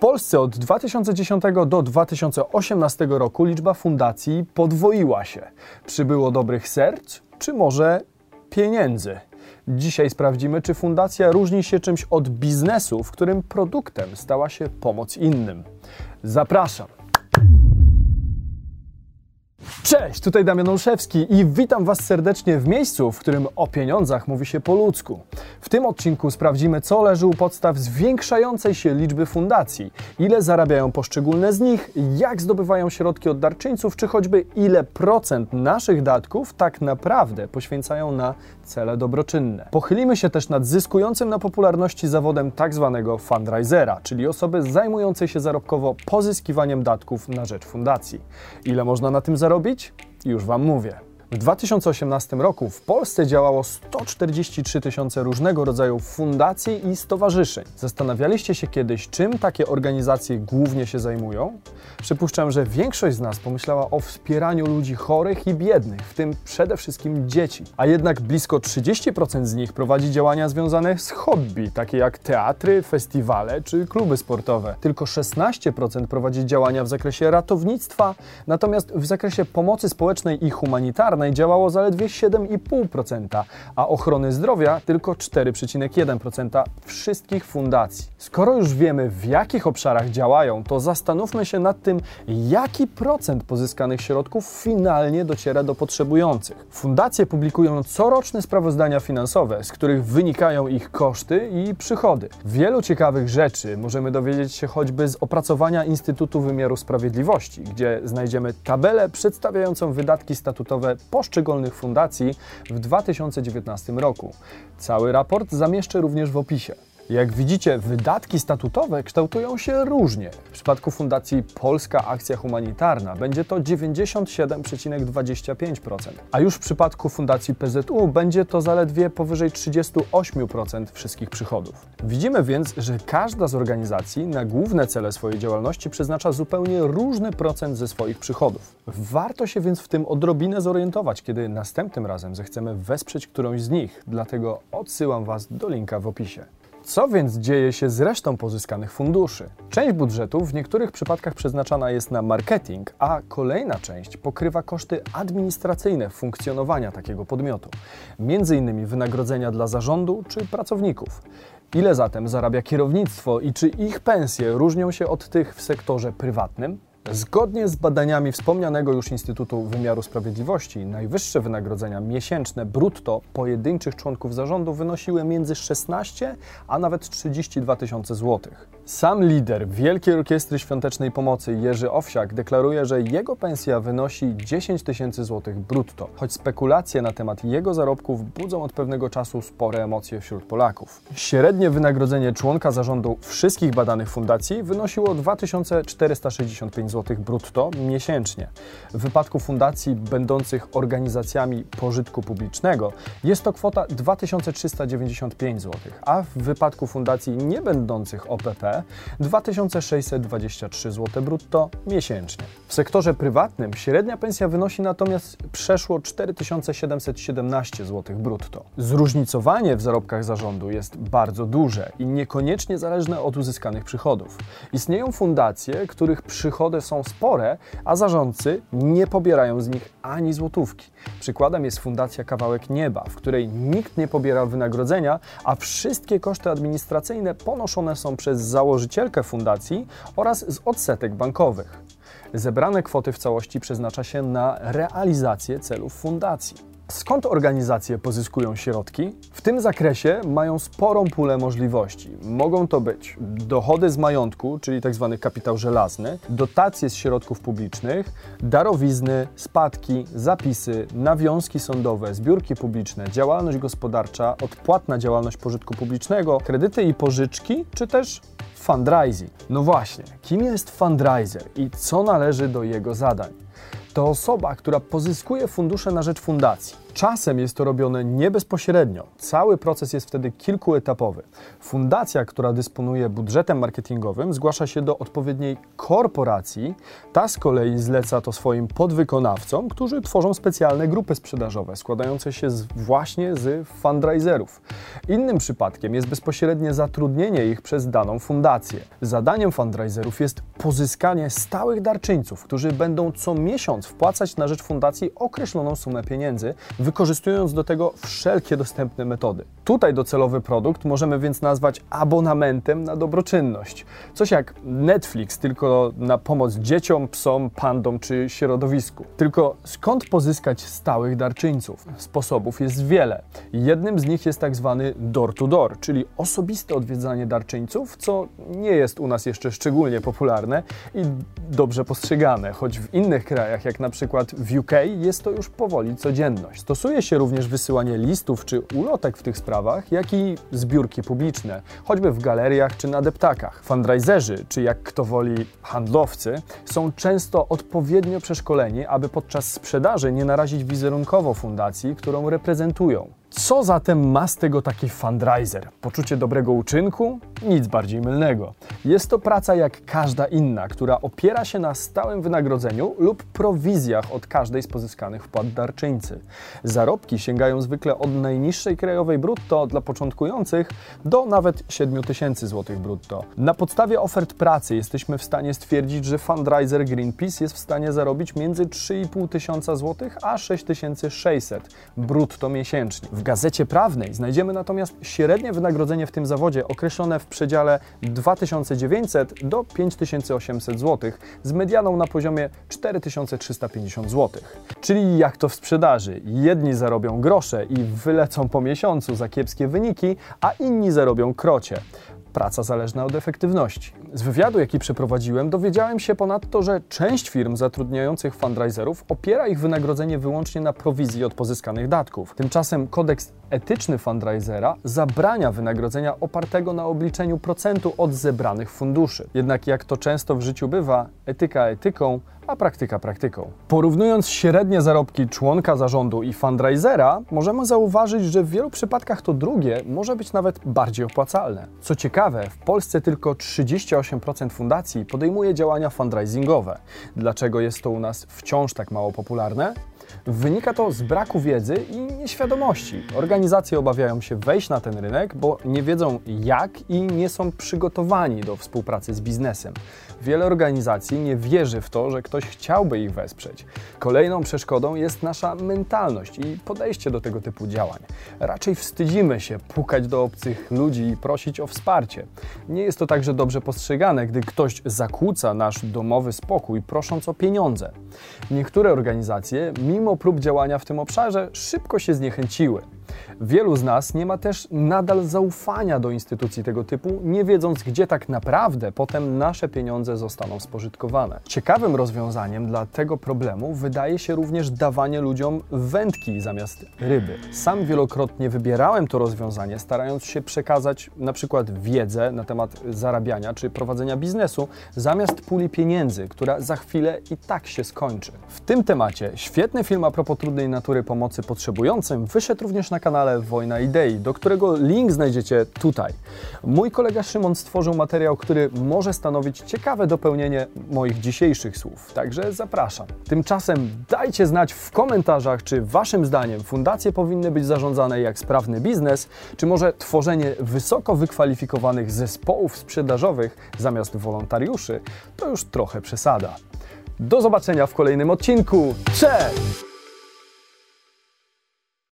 Polsce od 2010 do 2018 roku liczba fundacji podwoiła się. Przybyło dobrych serc, czy może pieniędzy? Dzisiaj sprawdzimy, czy fundacja różni się czymś od biznesu, w którym produktem stała się pomoc innym. Zapraszam. Cześć, tutaj Damian Olszewski i witam Was serdecznie w miejscu, w którym o pieniądzach mówi się po ludzku. W tym odcinku sprawdzimy, co leży u podstaw zwiększającej się liczby fundacji, ile zarabiają poszczególne z nich, jak zdobywają środki od darczyńców, czy choćby ile procent naszych datków tak naprawdę poświęcają na cele dobroczynne. Pochylimy się też nad zyskującym na popularności zawodem tak zwanego fundraisera, czyli osoby zajmującej się zarobkowo pozyskiwaniem datków na rzecz fundacji. Ile można na tym zarobić? Już Wam mówię. W 2018 roku w Polsce działało 143 tysiące różnego rodzaju fundacji i stowarzyszeń. Zastanawialiście się kiedyś, czym takie organizacje głównie się zajmują? Przypuszczam, że większość z nas pomyślała o wspieraniu ludzi chorych i biednych, w tym przede wszystkim dzieci. A jednak blisko 30% z nich prowadzi działania związane z hobby, takie jak teatry, festiwale czy kluby sportowe. Tylko 16% prowadzi działania w zakresie ratownictwa, natomiast w zakresie pomocy społecznej i humanitarnej działało zaledwie 7,5%, a ochrony zdrowia tylko 4,1% wszystkich fundacji. Skoro już wiemy, w jakich obszarach działają, to zastanówmy się nad tym, jaki procent pozyskanych środków finalnie dociera do potrzebujących. Fundacje publikują coroczne sprawozdania finansowe, z których wynikają ich koszty i przychody. Wielu ciekawych rzeczy możemy dowiedzieć się choćby z opracowania Instytutu Wymiaru Sprawiedliwości, gdzie znajdziemy tabelę przedstawiającą wydatki statutowe poszczególnych fundacji w 2019 roku. Cały raport zamieszczę również w opisie. Jak widzicie, wydatki statutowe kształtują się różnie. W przypadku Fundacji Polska Akcja Humanitarna będzie to 97,25%, a już w przypadku Fundacji PZU będzie to zaledwie powyżej 38% wszystkich przychodów. Widzimy więc, że każda z organizacji na główne cele swojej działalności przeznacza zupełnie różny procent ze swoich przychodów. Warto się więc w tym odrobinę zorientować, kiedy następnym razem zechcemy wesprzeć którąś z nich, dlatego odsyłam Was do linka w opisie. Co więc dzieje się z resztą pozyskanych funduszy? Część budżetu w niektórych przypadkach przeznaczana jest na marketing, a kolejna część pokrywa koszty administracyjne funkcjonowania takiego podmiotu, między innymi wynagrodzenia dla zarządu czy pracowników. Ile zatem zarabia kierownictwo i czy ich pensje różnią się od tych w sektorze prywatnym? Zgodnie z badaniami wspomnianego już Instytutu Wymiaru Sprawiedliwości, najwyższe wynagrodzenia miesięczne brutto pojedynczych członków zarządu wynosiły między 16 a nawet 32 tysiące złotych. Sam lider Wielkiej Orkiestry Świątecznej Pomocy Jerzy Owsiak deklaruje, że jego pensja wynosi 10 tysięcy złotych brutto, choć spekulacje na temat jego zarobków budzą od pewnego czasu spore emocje wśród Polaków. Średnie wynagrodzenie członka zarządu wszystkich badanych fundacji wynosiło 2465 zł brutto miesięcznie. W wypadku fundacji będących organizacjami pożytku publicznego jest to kwota 2395 zł, a w wypadku fundacji nie będących OPP 2623 zł brutto miesięcznie. W sektorze prywatnym średnia pensja wynosi natomiast przeszło 4717 zł brutto. Zróżnicowanie w zarobkach zarządu jest bardzo duże i niekoniecznie zależne od uzyskanych przychodów. Istnieją fundacje, których przychody są spore, a zarządcy nie pobierają z nich ani złotówki. Przykładem jest Fundacja Kawałek Nieba, w której nikt nie pobiera wynagrodzenia, a wszystkie koszty administracyjne ponoszone są przez założycielkę fundacji oraz z odsetek bankowych. Zebrane kwoty w całości przeznacza się na realizację celów fundacji. Skąd organizacje pozyskują środki? W tym zakresie mają sporą pulę możliwości. Mogą to być dochody z majątku, czyli tzw. Tak kapitał żelazny, dotacje z środków publicznych, darowizny, spadki, zapisy, nawiązki sądowe, zbiórki publiczne, działalność gospodarcza, odpłatna działalność pożytku publicznego, kredyty i pożyczki, czy też fundraising. No właśnie, kim jest fundraiser i co należy do jego zadań? To osoba, która pozyskuje fundusze na rzecz fundacji. Czasem jest to robione nie bezpośrednio. Cały proces jest wtedy kilkuetapowy. Fundacja, która dysponuje budżetem marketingowym, zgłasza się do odpowiedniej korporacji. Ta z kolei zleca to swoim podwykonawcom, którzy tworzą specjalne grupy sprzedażowe składające się z, właśnie z fundraiserów. Innym przypadkiem jest bezpośrednie zatrudnienie ich przez daną fundację. Zadaniem fundraiserów jest pozyskanie stałych darczyńców, którzy będą co miesiąc wpłacać na rzecz fundacji określoną sumę pieniędzy, wykorzystując do tego wszelkie dostępne metody. Tutaj docelowy produkt możemy więc nazwać abonamentem na dobroczynność. Coś jak Netflix, tylko na pomoc dzieciom, psom, pandom czy środowisku. Tylko skąd pozyskać stałych darczyńców? Sposobów jest wiele. Jednym z nich jest tak zwany door-to-door, czyli osobiste odwiedzanie darczyńców, co nie jest u nas jeszcze szczególnie popularne i dobrze postrzegane, choć w innych krajach, jak na przykład w UK, jest to już powoli codzienność. Stosuje się również wysyłanie listów czy ulotek w tych sprawach, jak i zbiórki publiczne, choćby w galeriach czy na deptakach. Fundraiserzy, czy jak kto woli handlowcy, są często odpowiednio przeszkoleni, aby podczas sprzedaży nie narazić wizerunkowo fundacji, którą reprezentują. Co zatem ma z tego taki fundraiser? Poczucie dobrego uczynku? Nic bardziej mylnego. Jest to praca jak każda inna, która opiera się na stałym wynagrodzeniu lub prowizjach od każdej z pozyskanych wpłat darczyńcy. Zarobki sięgają zwykle od najniższej krajowej brutto dla początkujących do nawet 7 tysięcy złotych brutto. Na podstawie ofert pracy jesteśmy w stanie stwierdzić, że fundraiser Greenpeace jest w stanie zarobić między 3,5 tysiąca złotych a 6600 brutto miesięcznie. W gazecie prawnej znajdziemy natomiast średnie wynagrodzenie w tym zawodzie określone w przedziale 2900 do 5800 zł z medianą na poziomie 4350 zł. Czyli jak to w sprzedaży? Jedni zarobią grosze i wylecą po miesiącu za kiepskie wyniki, a inni zarobią krocie praca zależna od efektywności. Z wywiadu, jaki przeprowadziłem, dowiedziałem się ponadto, że część firm zatrudniających fundraiserów opiera ich wynagrodzenie wyłącznie na prowizji od pozyskanych datków. Tymczasem kodeks etyczny fundraisera zabrania wynagrodzenia opartego na obliczeniu procentu od zebranych funduszy. Jednak jak to często w życiu bywa, etyka etyką, a praktyka praktyką. Porównując średnie zarobki członka zarządu i fundraisera, możemy zauważyć, że w wielu przypadkach to drugie może być nawet bardziej opłacalne. Co ciekawe, w Polsce tylko 38% fundacji podejmuje działania fundraisingowe. Dlaczego jest to u nas wciąż tak mało popularne? Wynika to z braku wiedzy i nieświadomości. Organizacje obawiają się wejść na ten rynek, bo nie wiedzą jak i nie są przygotowani do współpracy z biznesem. Wiele organizacji nie wierzy w to, że ktoś chciałby ich wesprzeć. Kolejną przeszkodą jest nasza mentalność i podejście do tego typu działań. Raczej wstydzimy się pukać do obcych ludzi i prosić o wsparcie. Nie jest to także dobrze postrzegane, gdy ktoś zakłóca nasz domowy spokój, prosząc o pieniądze. Niektóre organizacje, mimo prób działania w tym obszarze, szybko się zniechęciły. Wielu z nas nie ma też nadal zaufania do instytucji tego typu, nie wiedząc, gdzie tak naprawdę potem nasze pieniądze zostaną spożytkowane. Ciekawym rozwiązaniem dla tego problemu wydaje się również dawanie ludziom wędki zamiast ryby. Sam wielokrotnie wybierałem to rozwiązanie, starając się przekazać na przykład wiedzę na temat zarabiania czy prowadzenia biznesu, zamiast puli pieniędzy, która za chwilę i tak się skończy. W tym temacie świetny film a propos trudnej natury pomocy potrzebującym wyszedł również na kanale Wojna Idei, do którego link znajdziecie tutaj. Mój kolega Szymon stworzył materiał, który może stanowić ciekawe dopełnienie moich dzisiejszych słów, także zapraszam. Tymczasem dajcie znać w komentarzach, czy Waszym zdaniem fundacje powinny być zarządzane jak sprawny biznes, czy może tworzenie wysoko wykwalifikowanych zespołów sprzedażowych zamiast wolontariuszy to już trochę przesada. Do zobaczenia w kolejnym odcinku. Cześć!